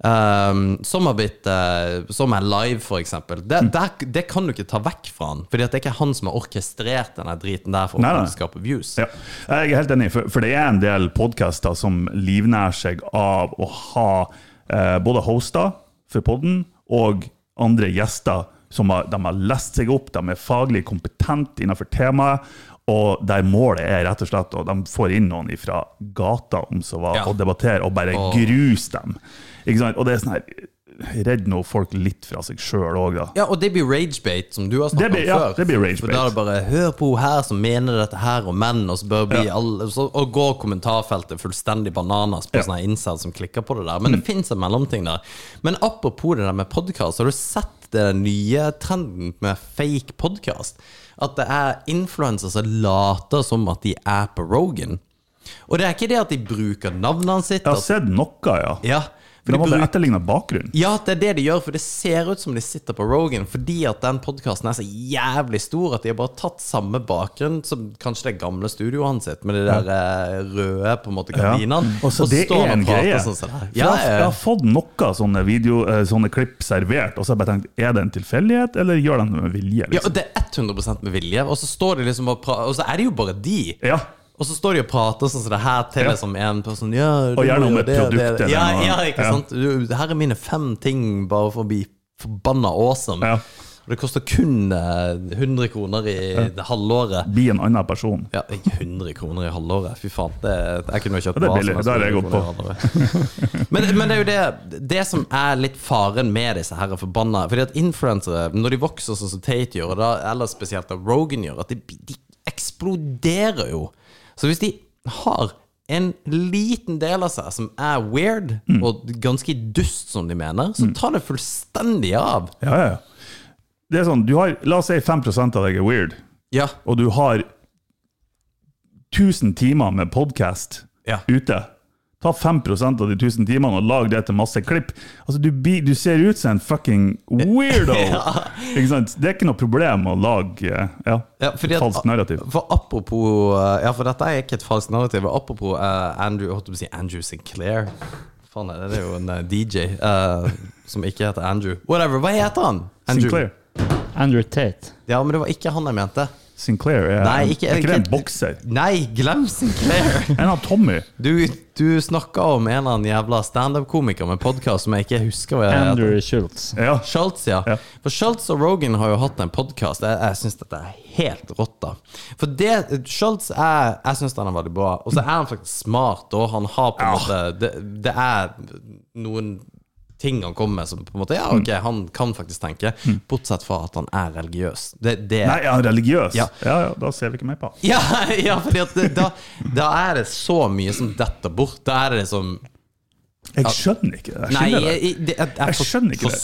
som har blitt eh, Som er live, eksempel. Det, Mm. det, det kan du ikke ta vekk fra han. Fordi det er ikke han som har orkestrert denne driten der for Nei, nei. å skape views. Ja, jeg er helt enig, for, for det er en del podkaster som livnærer seg av å ha eh, både hoster for podden og andre gjester som har, de har lest seg opp, de er faglig kompetente innenfor temaet, og der målet er rett og slett Og de får inn noen fra gata om så var, Ja. og debatterer, og bare Åh. gruse dem. Ikke sant? Og det er sånn her Redd nå folk litt fra seg sjøl òg, da. Ja, og det blir ragebait, som du har Det snakket blir- om ja, det blir ragebait. For da er det bare 'hør på hun her som mener dette her og menn', og så bør bli Ja. alle så, Og går kommentarfeltet fullstendig bananas på Ja. Mm. sånne incels som klikker på det der. Men det fins en mellomting der. Men apropos det der med podkast, har du sett den nye trenden med fake podkast? At det er influensere som later som at de er på Rogan. Og det er ikke det at de bruker navnene sitt. Jeg har sett noe, ja. ja, for De må hadde etterligne bakgrunnen. bakgrunn. ja, det er det de gjør, for det ser ut som de sitter på Rogan fordi at den podkasten er så jævlig stor at de har bare tatt samme bakgrunn som kanskje det gamle studioet hans sitt, med de der ja. røde på en måte gardinene. Og så det står er en greie. sånn det. For Ja, jeg, jeg har fått noen sånne, video, eh, sånne klipp servert, og så har jeg bare tenkt er det en tilfeldighet, eller gjør de det med vilje? ja, Liksom? og det er 100% med vilje, og så står de liksom og prater Og så er det jo bare de. Ja. Og så står de og prater sånn som det her til Ja. liksom en person ja, Og gjerne om et produkt ja. Ja, ikke Ja. sant? Du, her er mine fem ting bare for å bli forbanna awesome. Ja. Og det koster kun eh, 100 kroner i halvåret. Bli en annen person. Ja, ikke 100 kroner i halvåret. Fy faen. Det, jeg kunne jo kjøpt Ja, det er hva billig. som helst Det har jeg gått 100 kroner i halvåret. men, men det er jo det Det som er litt faren med disse her forbanna Fordi at influensere, når de vokser sånn som Tate gjør, eller spesielt Rogan gjør, at de, de eksploderer jo. Så hvis de har en liten del av seg som er weird, Mm. og ganske dust, som de mener, så tar det fullstendig av. Ja, ja, ja. Det er sånn, du har, La oss si 5 av deg er weird, Ja. og du har 1000 timer med podkast Ja. ute. Ta 5% av de 1000 timene og lag det til masse klipp. Altså, du, du ser ut som en fucking weirdo! (laughs) Ikke sant? Det er ikke noe problem å lage eh, ja, Ja, fordi at- falskt narrativ. For apropos eh, Ja, for dette er ikke et falskt narrativ. Apropos uh, Andrew, jeg holdt på å si Andrew Sinclair. Faen, det det er jo en uh, DJ uh, som ikke heter Andrew. Whatever. Hva heter han? Andrew. Sinclair. Andrew Tate. Ja, men det var ikke han jeg mente. Sinclair er, Nei, ikke- er ikke det en bokser? Nei, glem Sinclair! (laughs) En av Tommy. Du, du snakka om en eller annen jævla standup-komiker med podkast som jeg ikke husker hva jeg heter. Andrew Schultz. Ja. Schultz, ja. Ja. For Schultz og Rogan har jo hatt en podkast. Jeg, jeg syns dette er helt rått. da For det Schultz er Jeg syns han er veldig bra. Og så er han faktisk smart, og han har på en Ja. måte det, det er noen ting han kommer med som på en måte Ja, Mm. ok, han kan faktisk tenke. Bortsett fra at han er religiøs. Det, det Nei, er han religiøs? Ja. ja, ja, da ser vi ikke mer på. ja, (laughs) ja, fordi at det, da, da er det så mye som detter bort. Da er det liksom Jeg skjønner ikke det. Jeg, Nei, skjønner jeg, jeg, jeg, jeg, Jeg skjønner ikke det.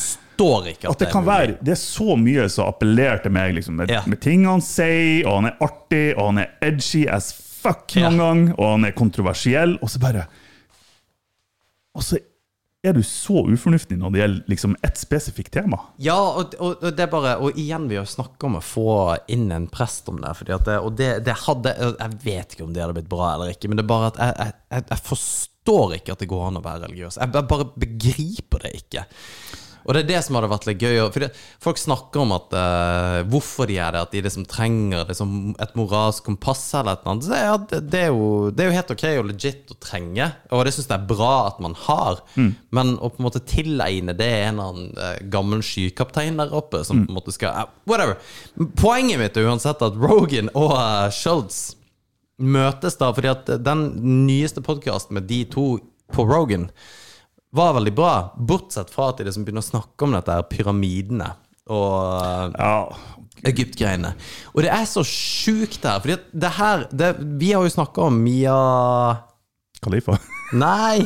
ikke at, At det kan være Det er så mye som appellerer til meg, liksom, med, Ja. med ting han sier, og han er artig, og han er edgy as fuck noen Ja. gang, og han er kontroversiell, og så bare Og så er du så ufornuftig når det gjelder liksom ett spesifikt tema. Ja, og, og, og det er bare Og igjen, vi har snakka om å få inn en prest om det. Det og det, det hadde Jeg vet ikke om det hadde blitt bra eller ikke, men det er bare at jeg, jeg, jeg, jeg forstår ikke at det går an å være religiøs. Jeg bare begriper det ikke. Og det er det som hadde vært litt gøy. For folk snakker om at uh, hvorfor de er det, at de liksom trenger liksom et moralsk kompass eller et eller annet. Så ja, det, det, er jo, det er jo helt ok og legit å trenge, og det syns jeg er bra at man har. Men å på en måte tilegne det en eller annen uh, gammel skykaptein der oppe som på en måte skal uh, Whatever. Poenget mitt er uansett at Rogan og uh, Schultz møtes da, fordi at den nyeste podkasten med de to på Rogan var veldig bra, bortsett fra at de liksom begynner å snakke om dette her pyramidene og Ja, Egypt-greiene. Og det er så sjukt her, fordi det her det, Vi har jo snakka om Mia Khalifa. Nei!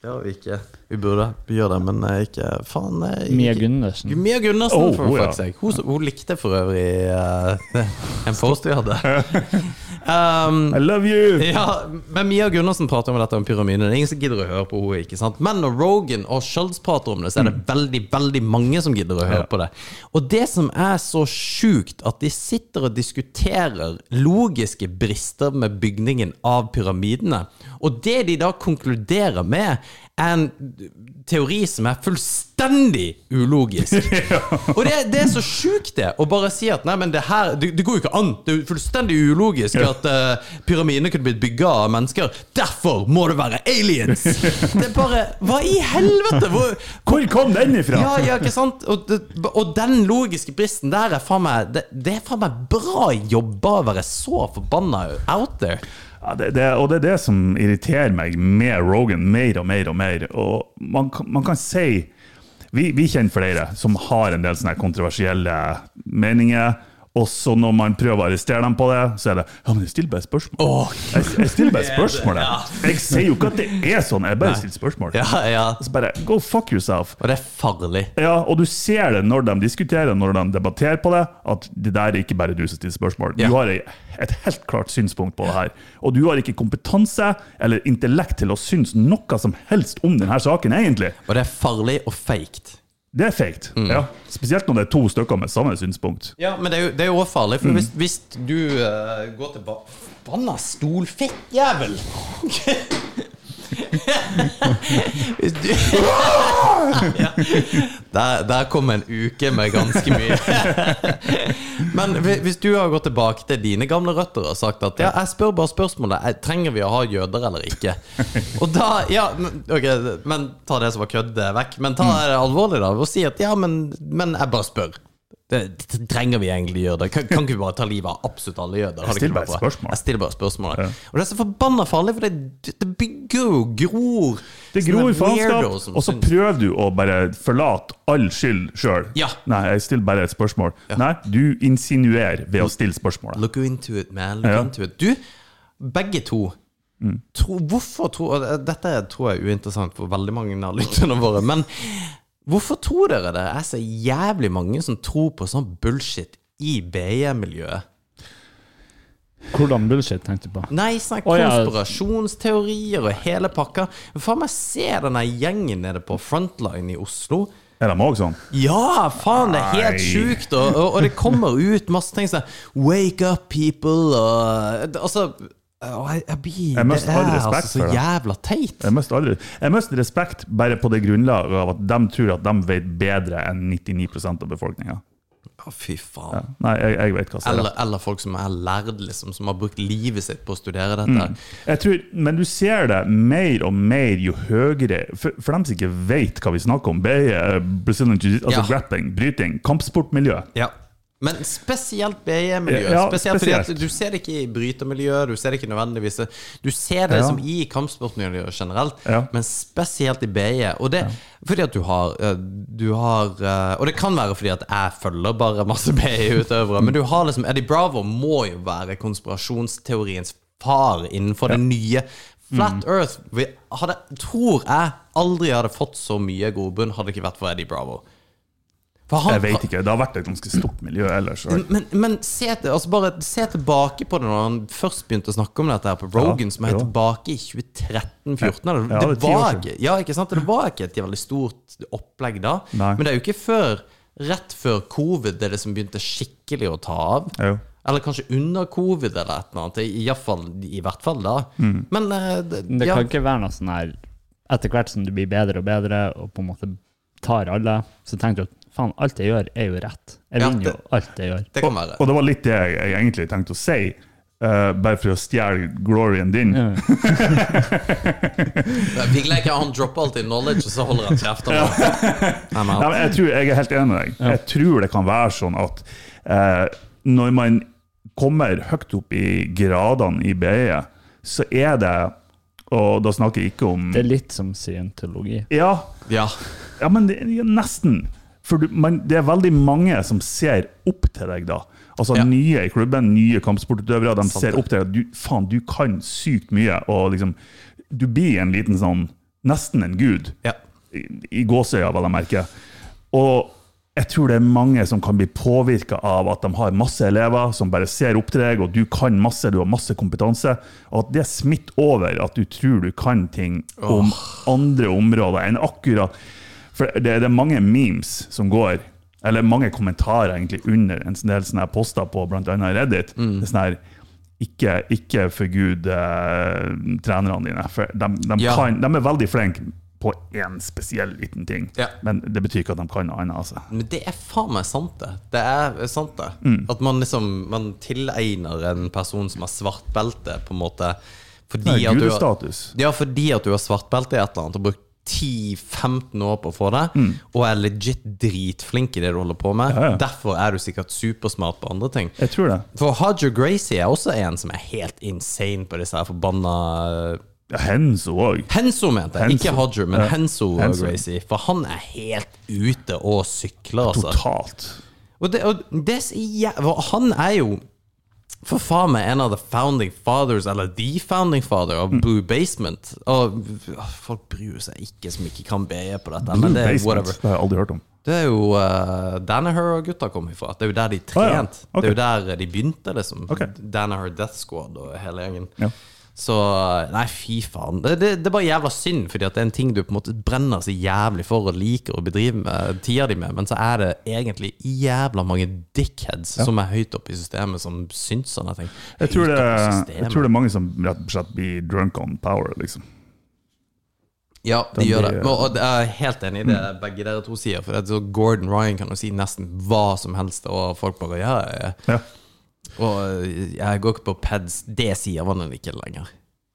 Det har vi ikke. Vi burde gjøre det, men eh, ikke Faen. eh, Mia Gundersen. Mia Gundersen, Oh, for oh, ja. fuck's. Hun, hun likte for øvrig uh, (laughs) en post vi hadde. (laughs) Um, I love you! (laughs) ja, men Mia Gundersen prater om dette om pyramiden. Det er ingen som gidder å høre på henne. ikke sant? Men når Rogan og Schultz prater om det, så er det veldig veldig mange som gidder å høre Ja. på det. Og det som er så sjukt, at de sitter og diskuterer logiske brister med bygningen av pyramidene. Og det de da konkluderer med, er en teori som er fullstendig ulogisk. (laughs) Og det, det er så sjukt, det. Å bare si at nei, men det her Det, det går jo ikke an. Det er fullstendig ulogisk at uh, pyramidene kunne blitt bygga av mennesker. Derfor må det være aliens! (laughs) Det er bare Hva i helvete? Hvor, Hvor kom den ifra? ja, ja, ikke sant? Og, og den logiske bristen der er faen meg det, det er faen meg bra jobba å være så forbanna out there. Ja, det, det, og det er det som irriterer meg med Rogan mer og mer og mer. Og man, man kan si vi, vi kjenner flere som har en del sånne kontroversielle meninger. Og så når man prøver å arrestere dem på det, så er det Ja, men jeg stiller bare spørsmål. jeg, jeg stiller bare (laughs) spørsmål, Jeg sier jo ikke at det er sånn, jeg bare stiller spørsmål. Ja, ja. Så bare Go fuck yourself. Og det er farlig. Ja, og du ser det når de diskuterer, når de debatterer på det, at det der er ikke bare du som stiller spørsmål. Du har et helt klart synspunkt på det her. Og du har ikke kompetanse eller intellekt til å synes noe som helst om denne saken, egentlig. Og det er farlig og feigt. Det er feigt. Ja. Spesielt når det er to stykker med samme synspunkt. Ja, men det er jo, det er jo også farlig, for hvis, hvis du uh, går tilbake Forbanna stolfittjævel! (laughs) hvis du ja. (laughs) der, der kom en uke med ganske mye. men hvis du har gått tilbake til dine gamle røtter og sagt at ja, jeg spør bare spørsmålet Trenger vi å ha jøder eller ikke? Og da Ja, ok, men ta det som var kødd vekk. Men ta det alvorlig, da, og si at ja, men, men jeg bare spør. Det, det trenger vi egentlig gjøre det? Kan, kan ikke vi bare ta livet av absolutt alle jøder? Jeg stiller bare spørsmål. Jeg stiller bare spørsmålet. Og det er så forbanna farlig, for det, det bygger jo gror. Det gror faenskap, og så prøver du å bare forlate all skyld sjøl. Ja. Nei, jeg stiller bare et spørsmål. Nei, du insinuerer ved å stille spørsmålet. Look into it, man. Look Ja. into it. Du, begge to tro, Hvorfor tror Dette tror jeg er uinteressant for veldig mange av lytterne våre, men hvorfor tror dere det er så jævlig mange som tror på sånn bullshit i BI-miljøet? Hvordan bullshit tenkte du på? Nei, sånne konspirasjonsteorier og hele pakka. Faen meg se denne gjengen nede på Frontline i Oslo. Er de òg sånn? Ja, faen, det er helt sjukt. Og, og, og det kommer ut masse ting sånn Wake up, people. Og, altså og jeg, jeg blir, Jeg Det all er respekt altså så for det. jævla teit. Jeg mister aldri Jeg mister respekt bare på det grunnlaget av at de tror at de vet bedre enn 99% av befolkninga. Å, fy faen. Nei, jeg, jeg vet hva som er Eller, eller folk som er lærd, liksom, som har brukt livet sitt på å studere dette. Jeg tror, men du ser det mer og mer jo høyere For, for dem som ikke vet hva vi snakker om, BE, Brazilian Jiu-Jitsu, altså Ja. grappling, bryting, kampsportmiljø. Ja. Men spesielt BE-miljøet. Ja, spesielt fordi at. Du ser det ikke i brytermiljøet, du ser det ikke nødvendigvis Du ser det Ja. som i kampsportmiljøet generelt, Ja. men spesielt i BE. Og det fordi at du har, eh, du har eh, Og det kan være fordi at jeg følger bare masse BE-utøvere, men du har liksom Eddie Bravo må jo være konspirasjonsteoriens far innenfor det nye. Flat Mm. Earth hadde, tror jeg aldri hadde fått så mye godbunn hadde det ikke vært for Eddie Bravo. For han- Jeg vet ikke, Det har vært et ganske stort miljø ellers. men, men se, altså bare se tilbake på det når han først begynte å snakke om dette her på Rogan, Ja, som er tilbake i 2013-2014. eller? Ja, det, det var ja, ikke sant? det var ikke et veldig stort opplegg da. Nei. Men det er jo ikke før rett før covid det er det som begynte skikkelig å ta av. Jo. Eller kanskje under covid eller et eller annet. I, fall, I hvert fall da. Mm. Men eh, det, Det kan ikke være noe sånn her Etter hvert som du blir bedre og bedre, og på en måte tar alle, så tenker du at faen, alt jeg gjør, er jo rett. Jeg Ja, vinner jo alt jeg gjør. Det kan være. Og det var litt det jeg, jeg egentlig tenkte å si, Uh, bare for å stjele glorien din. Ja. (laughs) Vi leker han dropper alltid knowledge, og så holder han kjeft. (laughs) men jeg, tror, jeg er helt enig med deg. Jeg tror det kan være sånn at uh, når man kommer høyt opp i gradene i BI, så er det Og da snakker jeg ikke om Det er litt som scientologi. Ja, Ja. ja men det, nesten. For du, man, det er veldig mange som ser opp til deg da. Altså Ja. Nye i klubben, nye kampsportutøvere, de Sant ser det. opp til deg. Du, faen, du kan sykt mye. Og liksom, du blir en liten sånn Nesten en gud. ja. i, i gåsøya, vel jeg merke. Og jeg tror det er mange som kan bli påvirka av at de har masse elever som bare ser opp til deg, og du kan masse, du har masse kompetanse, og at det smitter over at du tror du kan ting om andre områder enn akkurat For det, det er mange memes som går, eller mange kommentarer egentlig under en del sånne poster på bl.a. Reddit. Det er sånn her ikke, ikke forgud eh, trenerne dine. For de, de, Ja. kan, de er veldig flinke på én spesiell liten ting, Ja. men det betyr ikke at de kan noe annet. Altså. Men det er faen meg sant, det. Det er sant, det. Mm. At man liksom Man tilegner en person som har svart belte, på en måte fordi Nei, at du har. Ja, fordi at du har svart belte i et eller annet og brukt 10-15 år på å få det, og er legit dritflink i det du holder på med. Mm. Ja, ja. Derfor er du sikkert supersmart på andre ting. Jeg tror det. For Haja Gracie er også en som er helt insane på disse her forbanna Ja, Henso òg. Henso mente jeg, Henso. ikke Hodger, men. Henso, Henso. Gracie. For han er helt ute og sykler, altså. Totalt. Og det, og det Han er jo for faen meg en av the founding fathers, eller the founding father, av Mm. Blue Basement. Og folk bryr seg ikke som ikke kan BE på dette, Blue men det er Basement, whatever. det har jeg aldri hørt om. Det er jo uh, Danaher og gutta kom ifra. Det er jo der de Ah, ja. trent. Det er jo der de begynte, liksom. Okay. Danaher Death Squad og hele gjengen. Ja. Så Nei, fy faen. Det, det, det er bare jævla synd, fordi at det er en ting du på en måte brenner så jævlig for og liker å bedrive med tida di med, men så er det egentlig jævla mange dickheads som er høyt oppe i systemet, som syns sånne ting. Jeg tror, det, jeg tror det er mange som rett og slett blir drunk on power, liksom. Ja, de Den gjør det. Men, og jeg er helt enig i det begge dere to sier. For Gordon Ryan kan jo si nesten hva som helst, og folk bare ja, ja, ja. Og jeg går ikke på pads. Det sier han ikke lenger.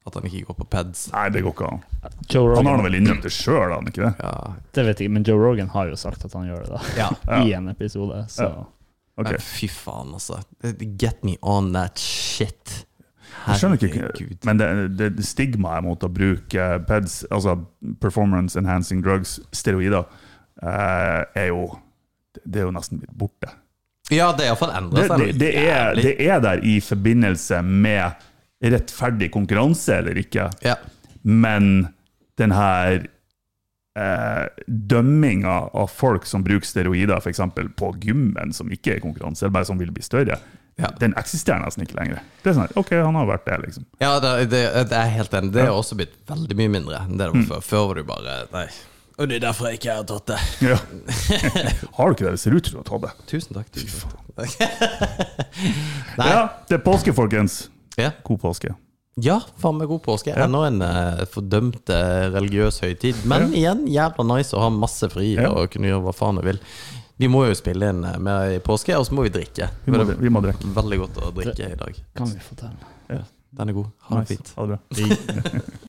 At han ikke går på pads. Nei, det går ikke an. Joe Han har vel innrømt det sjøl, har han ikke det? Ja, det vet jeg ikke, men Joe Rogan har jo sagt at han gjør det, da. ja. (laughs) I en episode, så Ja. okay. Men fy faen, altså. Get me on that shit. Jeg skjønner ikke, Herregud. men det, det, det stigmaet mot å bruke PEDS, altså performance enhancing drugs, steroider, eh, er jo Det er jo nesten blitt borte. Ja, det er fått endra seg. det, det, er, det er der i forbindelse med rettferdig konkurranse eller ikke, Ja. men den her eh, dømminga av folk som bruker steroider f.eks. på gymmen, som ikke er konkurranse, eller bare som vil bli større, Ja. den eksisterer nesten ikke lenger. Det er sånn, OK, han har vært det, liksom. Ja, det, det, det er helt enig. Det er også blitt veldig mye mindre enn det det var før. Før var du bare Nei. Og det er derfor jeg ikke har tatt det. Ja. (laughs) Har du ikke det? Det ser ut som du har tatt det. Tusen takk. Tusen takk. (laughs) Nei. Ja, det er påske, folkens. Ja. God påske. Ja, faen meg god påske. Enda en uh, fordømt eh, religiøs høytid. Men igjen, jævla nice å ha masse fri Ja. og kunne gjøre hva faen du vil. Vi må jo spille inn eh, mer i påske, og så må vi drikke. Vi må, vi må drikke. veldig godt å drikke i dag. kan vi få til. Den er god. Ha det Nice. fint. Ha det bra. (laughs)